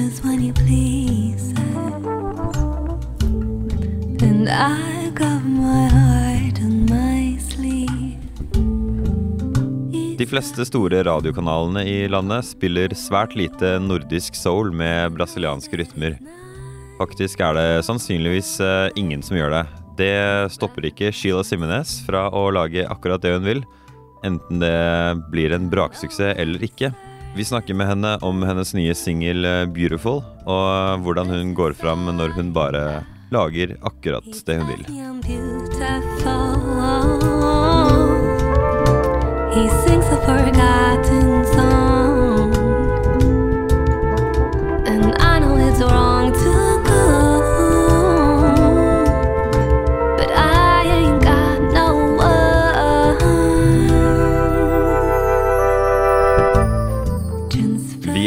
just when you please And I got my heart on my sleeve De fleste store radiokanalene i landet spiller svært lite nordisk soul med brasilianske rytmer. Faktisk er det sannsynligvis eh, ingen som gjør det. Det stopper ikke Sheila Simenes fra å lage akkurat det hun vil, enten det blir en braksuksess eller ikke. Vi snakker med henne om hennes nye singel eh, 'Beautiful', og hvordan hun går fram når hun bare lager akkurat det hun vil. He sings a forgotten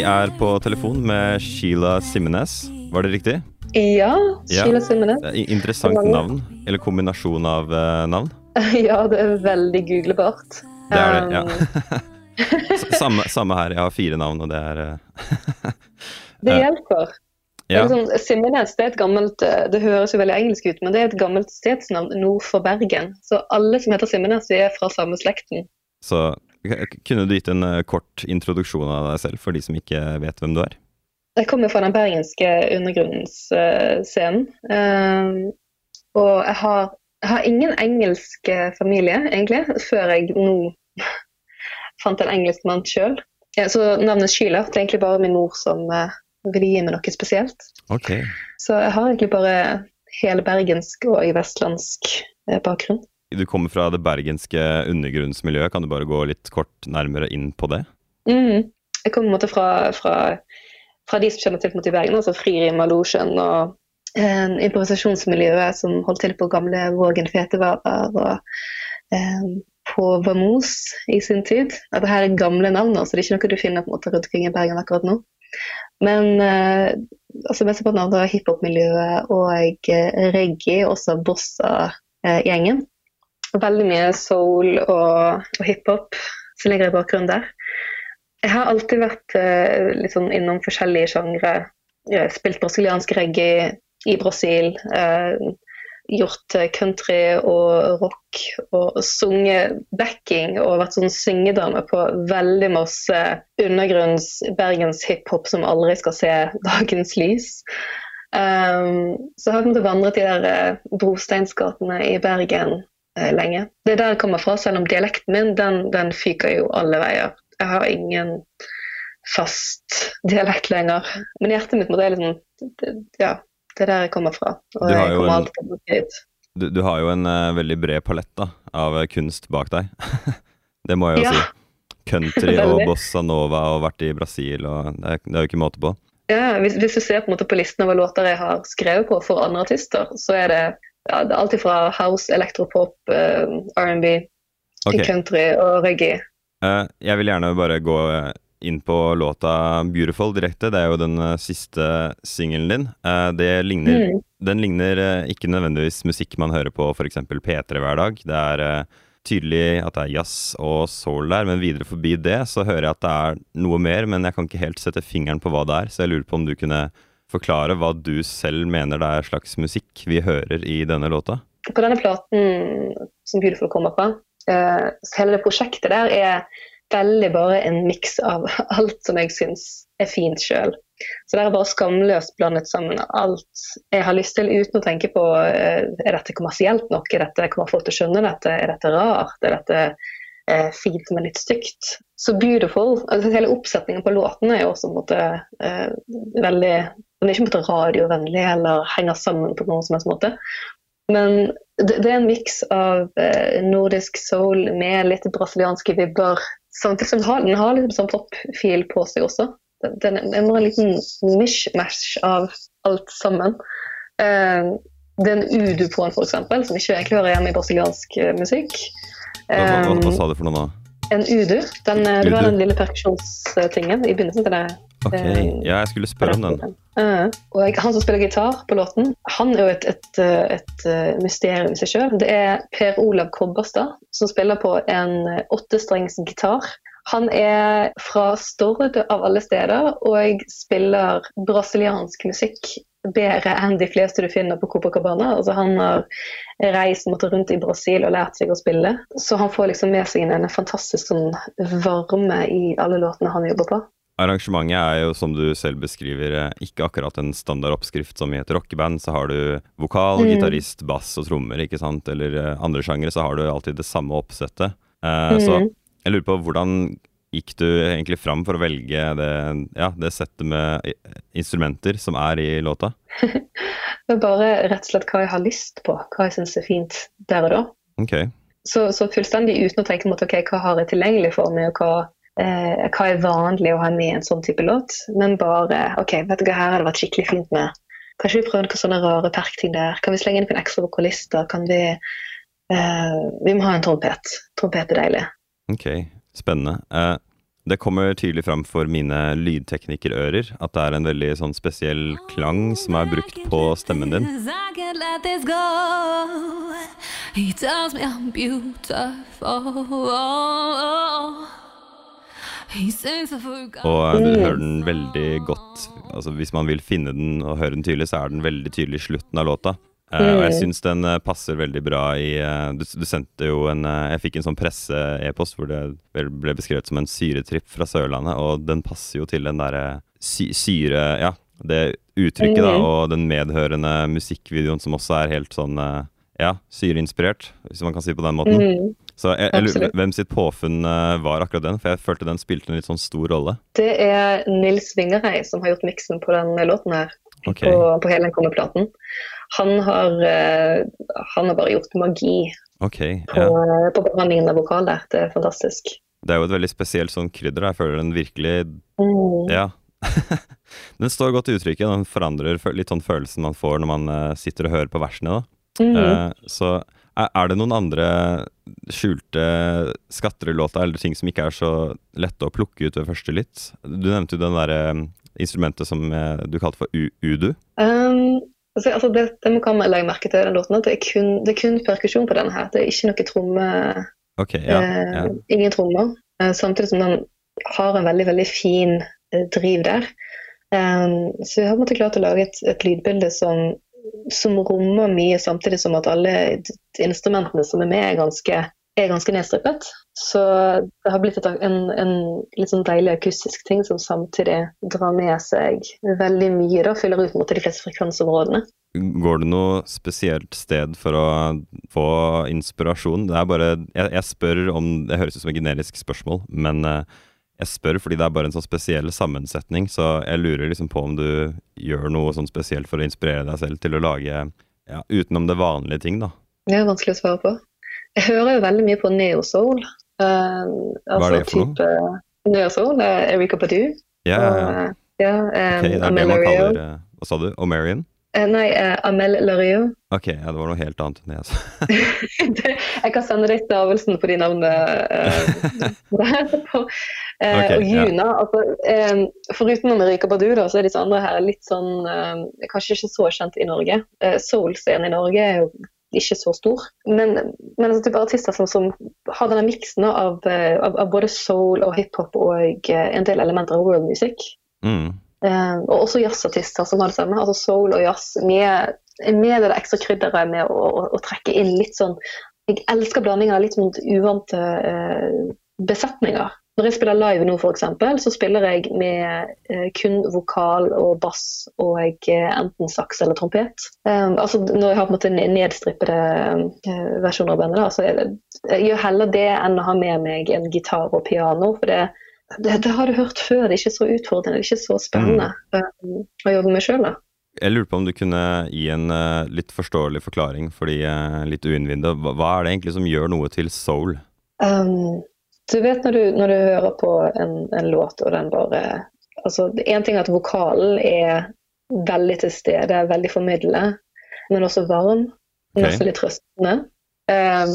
er på telefon med Sheila Simenes. Var det riktig? Ja, Ja. Sheila Simenes. Det er Interessant navn. Eller kombinasjon av eh, navn. Ja, det er veldig googlebart. Det er det, ja. Um, samme, samme her. Jeg har fire navn, og det er eh, Det Ja. hjelper. Det, Ja. sånn, Simmenes det er et gammelt eh, Det høres jo veldig engelsk ut, men det er et gammelt stedsnavn nord for Bergen. Så alle som heter Simmenes, er fra samme slekten. Så kunne du gitt en eh, kort introduksjon av deg selv for de som ikke vet hvem du er? Jeg kommer fra den bergenske undergrunnsscenen. Um, og jeg har, jeg har ingen engelsk eh, familie, egentlig, før jeg nå fant en engelsk mann sjøl. Så navnet Sheila det er egentlig bare min mor som eh, ville gi meg noe spesielt. Okay. Så jeg har egentlig bare hele bergensk og vestlandsk eh, bakgrunn. Du kommer fra det bergenske undergrunnsmiljøet. Kan du bare gå litt kort nærmere inn på det? Mm. Jeg kommer på en måte fra, fra, fra de som kjenner til i Bergen, altså Fririm og Losjen og eh, improvisasjonsmiljøet som holdt til på gamle Vågen fetevarer og eh, på Vamos i sin tid. Dette her er gamle navn, så det er ikke noe du finner på en måte rundt omkring i Bergen akkurat nå. Men eh, altså mesteparten av det er hiphop-miljøet og eh, reggae, også bossa-gjengen. Veldig mye soul og, og hiphop som ligger i bakgrunnen der. Jeg har alltid vært eh, sånn innom forskjellige sjangre. Spilt brasiliansk reggae i Brasil. Eh, gjort eh, country og rock og sunget backing og vært sånn syngedame på veldig masse undergrunns Bergens hiphop som aldri skal se dagens lys. Um, så har jeg vandret i de der eh, brosteinsgatene i Bergen lenge. Det er der jeg kommer fra, selv om dialekten min den, den fyker jo alle veier. Jeg har ingen fast dialekt lenger. Men hjertet mitt er liksom det, Ja, det er der jeg kommer fra. Og Du har jeg kommer alltid til å bruke hit. Du, du har jo en uh, veldig bred palett da, av eh, kunst bak deg. det må jeg jo Ja. si. Country og bossa nova og vært i Brasil og Det er, det er jo ikke måte på. Ja, hvis, hvis du ser på, en måte på listen over låter jeg har skrevet på for andre artister, så er det, ja, alltid fra house, elektropop, eh, R&B, okay. country og reggae. eh, Jeg vil gjerne bare gå eh, inn på låta 'Beautiful' direkte. Det er jo den siste singelen din. Det ligner Mm. Den ligner ikke nødvendigvis musikk man hører på f.eks. P3 hver dag. Det er tydelig at det er jazz og soul der, men videre forbi det så hører jeg at det er noe mer, men jeg kan ikke helt sette fingeren på hva det er, så jeg lurer på om du kunne forklare hva du selv mener det er slags musikk vi hører i denne låta? På denne platen som Beautiful kommer fra, eh, så hele det prosjektet der er veldig bare en miks av alt som jeg syns er fint sjøl. Så det er bare skamløst blandet sammen alt jeg har lyst til uten å tenke på eh, er dette kommersielt nok, er dette, kommer folk til å skjønne dette, er dette rart, er dette eh, fint, men litt stygt. Så Beautiful, altså hele oppsetningen på låten er jo også på en måte eh, veldig Den er ikke på en måte radiovennlig eller henger sammen på noen som helst måte. Men det, det er en miks av eh, nordisk soul med litt brasilianske vibber. Samtidig som den har, den har litt sånn popfil på seg også. Den, den, har en liten mishmash av alt sammen. Eh, det er en udu på den, f.eks., som ikke egentlig hører hjemme i brasiliansk eh, musikk. Hva, hva, hva, hva Eh, sa du for noe nå? en udu. Den, udu. det var den lille perkusjonstingen i begynnelsen til det. Ok, eh, ja, jeg skulle spørre om den. Eh, og jeg, han som spiller gitar på låten, han er jo et, et, eh, et eh, mysterium i seg sjøl. Det er Per Olav Kobberstad som spiller på en eh, åttestrengs gitar. Han er fra Stord av alle steder, og spiller brasiliansk musikk bedre enn de fleste du finner på Copacabana. Altså, han har reist måtte rundt i Brasil og lært seg å spille. Så han får liksom med seg en fantastisk sånn, varme i alle låtene han jobber på. Arrangementet er jo, som du selv beskriver, eh, ikke akkurat en standard oppskrift som i et rockeband. Så har du vokal, Mm. gitarist, bass og trommer, ikke sant. Eller eh, andre sjangere, så har du alltid det samme oppsettet. Eh, Så Mm. jeg lurer på hvordan gikk du egentlig fram for å velge det, ja, det settet med instrumenter som er i låta? Det er bare rett og slett hva jeg har lyst på, hva jeg syns er fint der og da. Ok. Så, så fullstendig uten å tenke mot ok, hva har jeg tilgjengelig for meg, og hva, eh, hva er vanlig å ha med i en sånn type låt. Men bare ok, vet du hva, her har det vært skikkelig fint med Kanskje vi prøver noen sånne rare perkting der. Kan vi slenge inn noen ekstra vokalister? Kan vi eh, Vi må ha en trompet. Trompet er deilig. Ok, spennende. Eh, det kommer tydelig fram for mine lydteknikerører at det er en veldig sånn spesiell klang som er brukt på stemmen din. Og du Mm. hører den veldig godt. Altså Hvis man vil finne den og høre den tydelig, så er den veldig tydelig i slutten av låta. Eh, og jeg Mm. syns den eh, passer veldig bra i eh, du, du sendte jo en Jeg fikk en sånn presse-e-post hvor det ble beskrevet som en syretripp fra Sørlandet, og den passer jo til den derre sy syre... Ja, det uttrykket, da, Mhm. og den medhørende musikkvideoen som også er helt sånn ja, syreinspirert, hvis man kan si på den måten. Mm. Så jeg, jeg lurer hvem sitt påfunn var akkurat den? For jeg følte den spilte en litt sånn stor rolle. Det er Nils Vingerei som har gjort miksen på den låten her. Ok, På, på hele den kommer-platen. Han, har, eh, han har bare gjort magi okay, på, ja. på behandlingen av vokal der. Det er fantastisk. Det er jo et veldig spesielt sånn krydder. Jeg føler den virkelig Mm. Ja. den står godt i uttrykket. Den forandrer litt sånn følelsen man får når man eh, sitter og hører på versene. da. Mm. Eh, så er det noen andre skjulte skatter i låta, eller ting som ikke er så lette å plukke ut ved første lytt? Du nevnte jo den derre instrumentet som eh, du kalte for udu. Um, altså, altså det, det man kan legge merke til den låten, at det er kun, det er kun perkusjon på denne her. Det er ikke noe tromme, okay, ja. eh, ja. ingen trommer. Eh, samtidig som den har en veldig, veldig fin driv der. Um, så vi har på en måte klart å lage et, et lydbilde som, som rommer mye, samtidig som at alle instrumentene som er med, er ganske, er ganske nedstrippet. Så det har blitt en, en litt sånn deilig akustisk ting som samtidig drar med seg veldig mye. da, Fyller ut mot de fleste frekvensområdene. Går det noe spesielt sted for å få inspirasjon? Det er bare Jeg, jeg spør om Det høres ut som et generisk spørsmål, men eh, jeg spør fordi det er bare en sånn spesiell sammensetning, så jeg lurer liksom på om du gjør noe sånn spesielt for å inspirere deg selv til å lage ja, utenom det vanlige ting, da. Det er vanskelig å svare på. Jeg hører jo veldig mye på neo-soul. Uh, Hva er det for noe? type Neo-soul er Erika Badu. Ja, ja, ja. ja, um, det er det man kaller uh, Hva sa du? Omarion? Uh, nei, eh, Amel Lario. Ok, ja, det var noe helt annet enn det jeg sa. Jeg kan sende deg stavelsen på de navnene. eh. Eh, og ja. Juna, altså, um, Foruten Erika Badu, da, så er disse andre her litt sånn um, Kanskje ikke så kjent i Norge. Eh, Soul-scenen i Norge er jo ikke så stor. Men, men altså, type artister som, som har denne miksen av, eh, av, av både soul og hiphop og eh, en del elementer av world music. Mm. Eh, og også jazzartister som har det samme. altså Soul og jazz med, med det ekstra krydderet med å, å, å trekke inn litt sånn Jeg elsker blandingen av litt sånn uvante eh, besetninger. Når jeg spiller live nå, f.eks., så spiller jeg med eh, kun vokal og bass og eh, enten saks eller trompet. Um, altså Når jeg har på en måte nedstrippede eh, versjoner av bandet, da, så det, jeg gjør heller det enn å ha med meg en gitar og piano. for det det, det har du hørt før. Det er ikke så utfordrende, det er ikke så spennende um, å jobbe med sjøl. Jeg lurer på om du kunne gi en uh, litt forståelig forklaring for de uh, litt uinnvidde. Hva, hva er det egentlig som gjør noe til soul? Um, du vet når du, når du hører på en, en låt, og den bare altså, En ting er at vokalen er veldig til stede, veldig formidlende, men også varm. Men Ok. også litt trøstende. Um,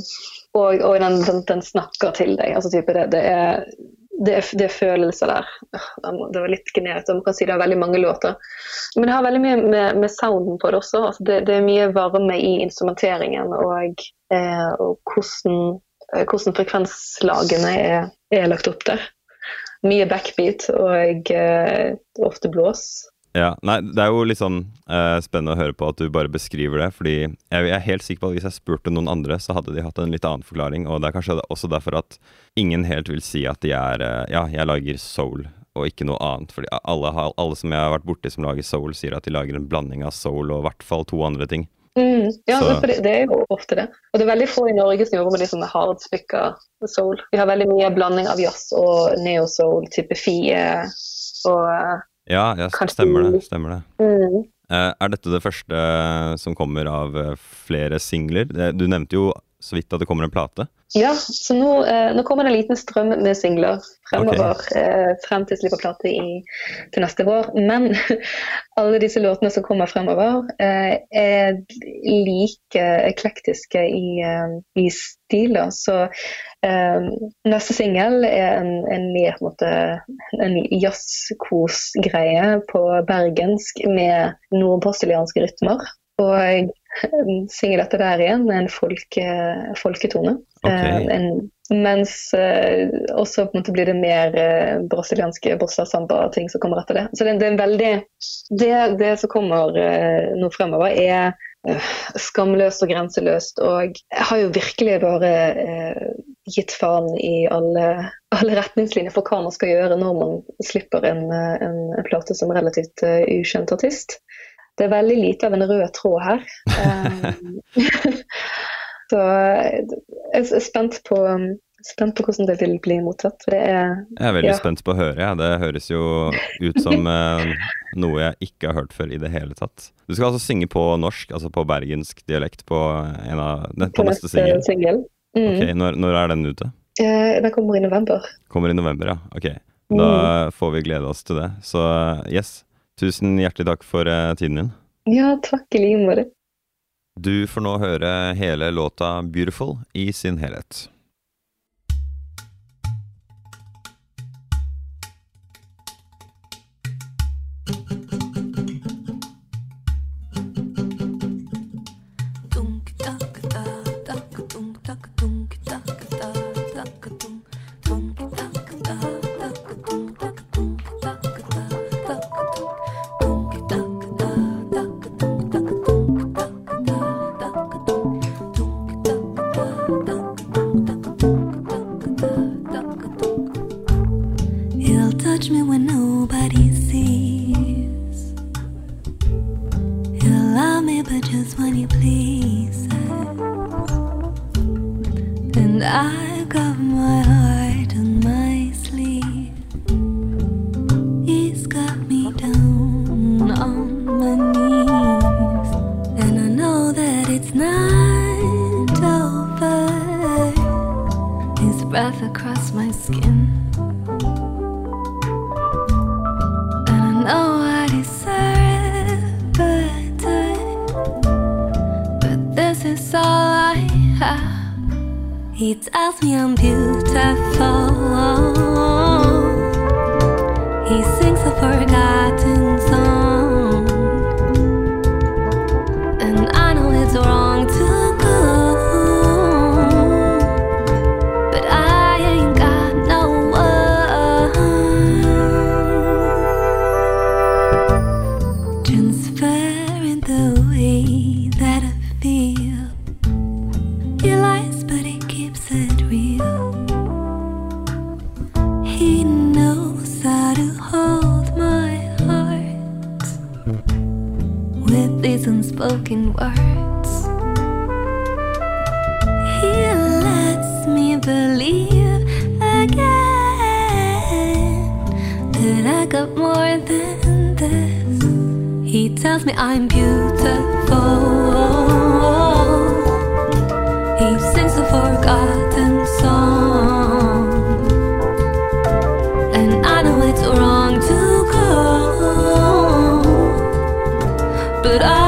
og og den, den, den snakker til deg. altså type det, det er det er, det er følelser der. Det var litt generert. Man kan si det er veldig mange låter. Men det har veldig mye med, med sounden på det også. Altså det, det er mye varme i instrumenteringen og, eh, og hvordan, hvordan frekvenslagene er, er lagt opp der. mye backbeat og eh, ofte blås. Ja, nei, Det er jo litt sånn eh, spennende å høre på at du bare beskriver det. Fordi jeg, jeg er helt sikker på at hvis jeg spurte noen andre, så hadde de hatt en litt annen forklaring. Og det er kanskje også derfor at ingen helt vil si at de er eh, Ja, jeg lager soul og ikke noe annet. Fordi alle, alle som jeg har vært borti som lager soul, sier at de lager en blanding av soul og i hvert fall to andre ting. Mm, ja, Så- det, det er jo ofte det. Og det er veldig få i Norge som jobber med litt sånn hardspikka soul. Vi har veldig mye blanding av jazz og neo-soul, type fie og Ja, ja Kanskje- stemmer det. Stemmer det. mm, Eh, er dette det første som kommer av eh, flere singler? Du nevnte jo så vidt at det kommer en plate. Ja, så nå, eh, nå kommer det en liten strøm med singler fremover. Eh, frem til slipper plate i, til neste vår. Men alle disse låtene som kommer fremover, eh, er like eklektiske i, i stiler. Så eh, neste singel er en, en mer på en måte en jazzkosgreie på bergensk med nordbrasilianske rytmer. Og singel etter der igjen med en folke, folketone. Ok. Eh, en, mens eh, også på en måte blir det mer eh, brasilianske bossa samba-ting som kommer etter det. Så det, det er en veldig Det, det som kommer nå fremover, er skamløst og grenseløst. Og jeg har jo virkelig bare eh, gitt faen i alle, alle retningslinjer for hva man skal gjøre når man slipper en, en, en plate som relativt uh, ukjent artist. Det er veldig lite av en rød tråd her. Um, så jeg er spent på, spent på hvordan det vil bli mottatt. For det er Jeg er veldig Ja. spent på å høre. Ja. Det høres jo ut som eh, noe jeg ikke har hørt før i det hele tatt. Du skal altså synge på norsk, altså på bergensk dialekt, på, en av, ne, på neste singel. singel. Mm. Okay, når, når er den ute? Eh, den kommer i november. Kommer i november, ja. Ok. Da får vi glede oss til det. Så yes, tusen hjertelig takk for eh, tiden din. Ja, takk i like måte. Du får nå høre hele låta 'Beautiful' i sin helhet. Across my skin. And I know I deserve better. But this is all I have. He tells me I'm beautiful. He sings a forgotten these unspoken words. He lets me believe again that I got more than this. He tells me I'm beautiful. He sings a forgotten song. And I know it's wrong to go. But I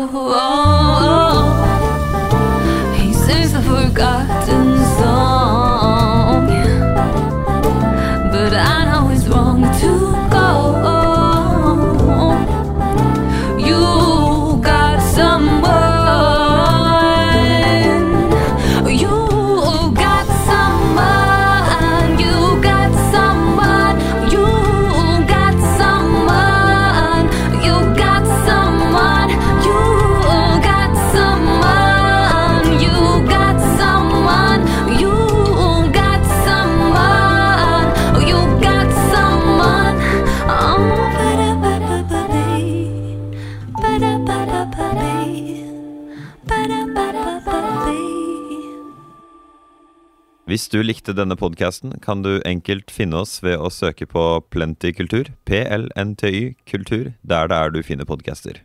oh. Hvis du likte denne podkasten, kan du enkelt finne oss ved å søke på Plenty kultur, PLNTY kultur, der det er du finner podcaster.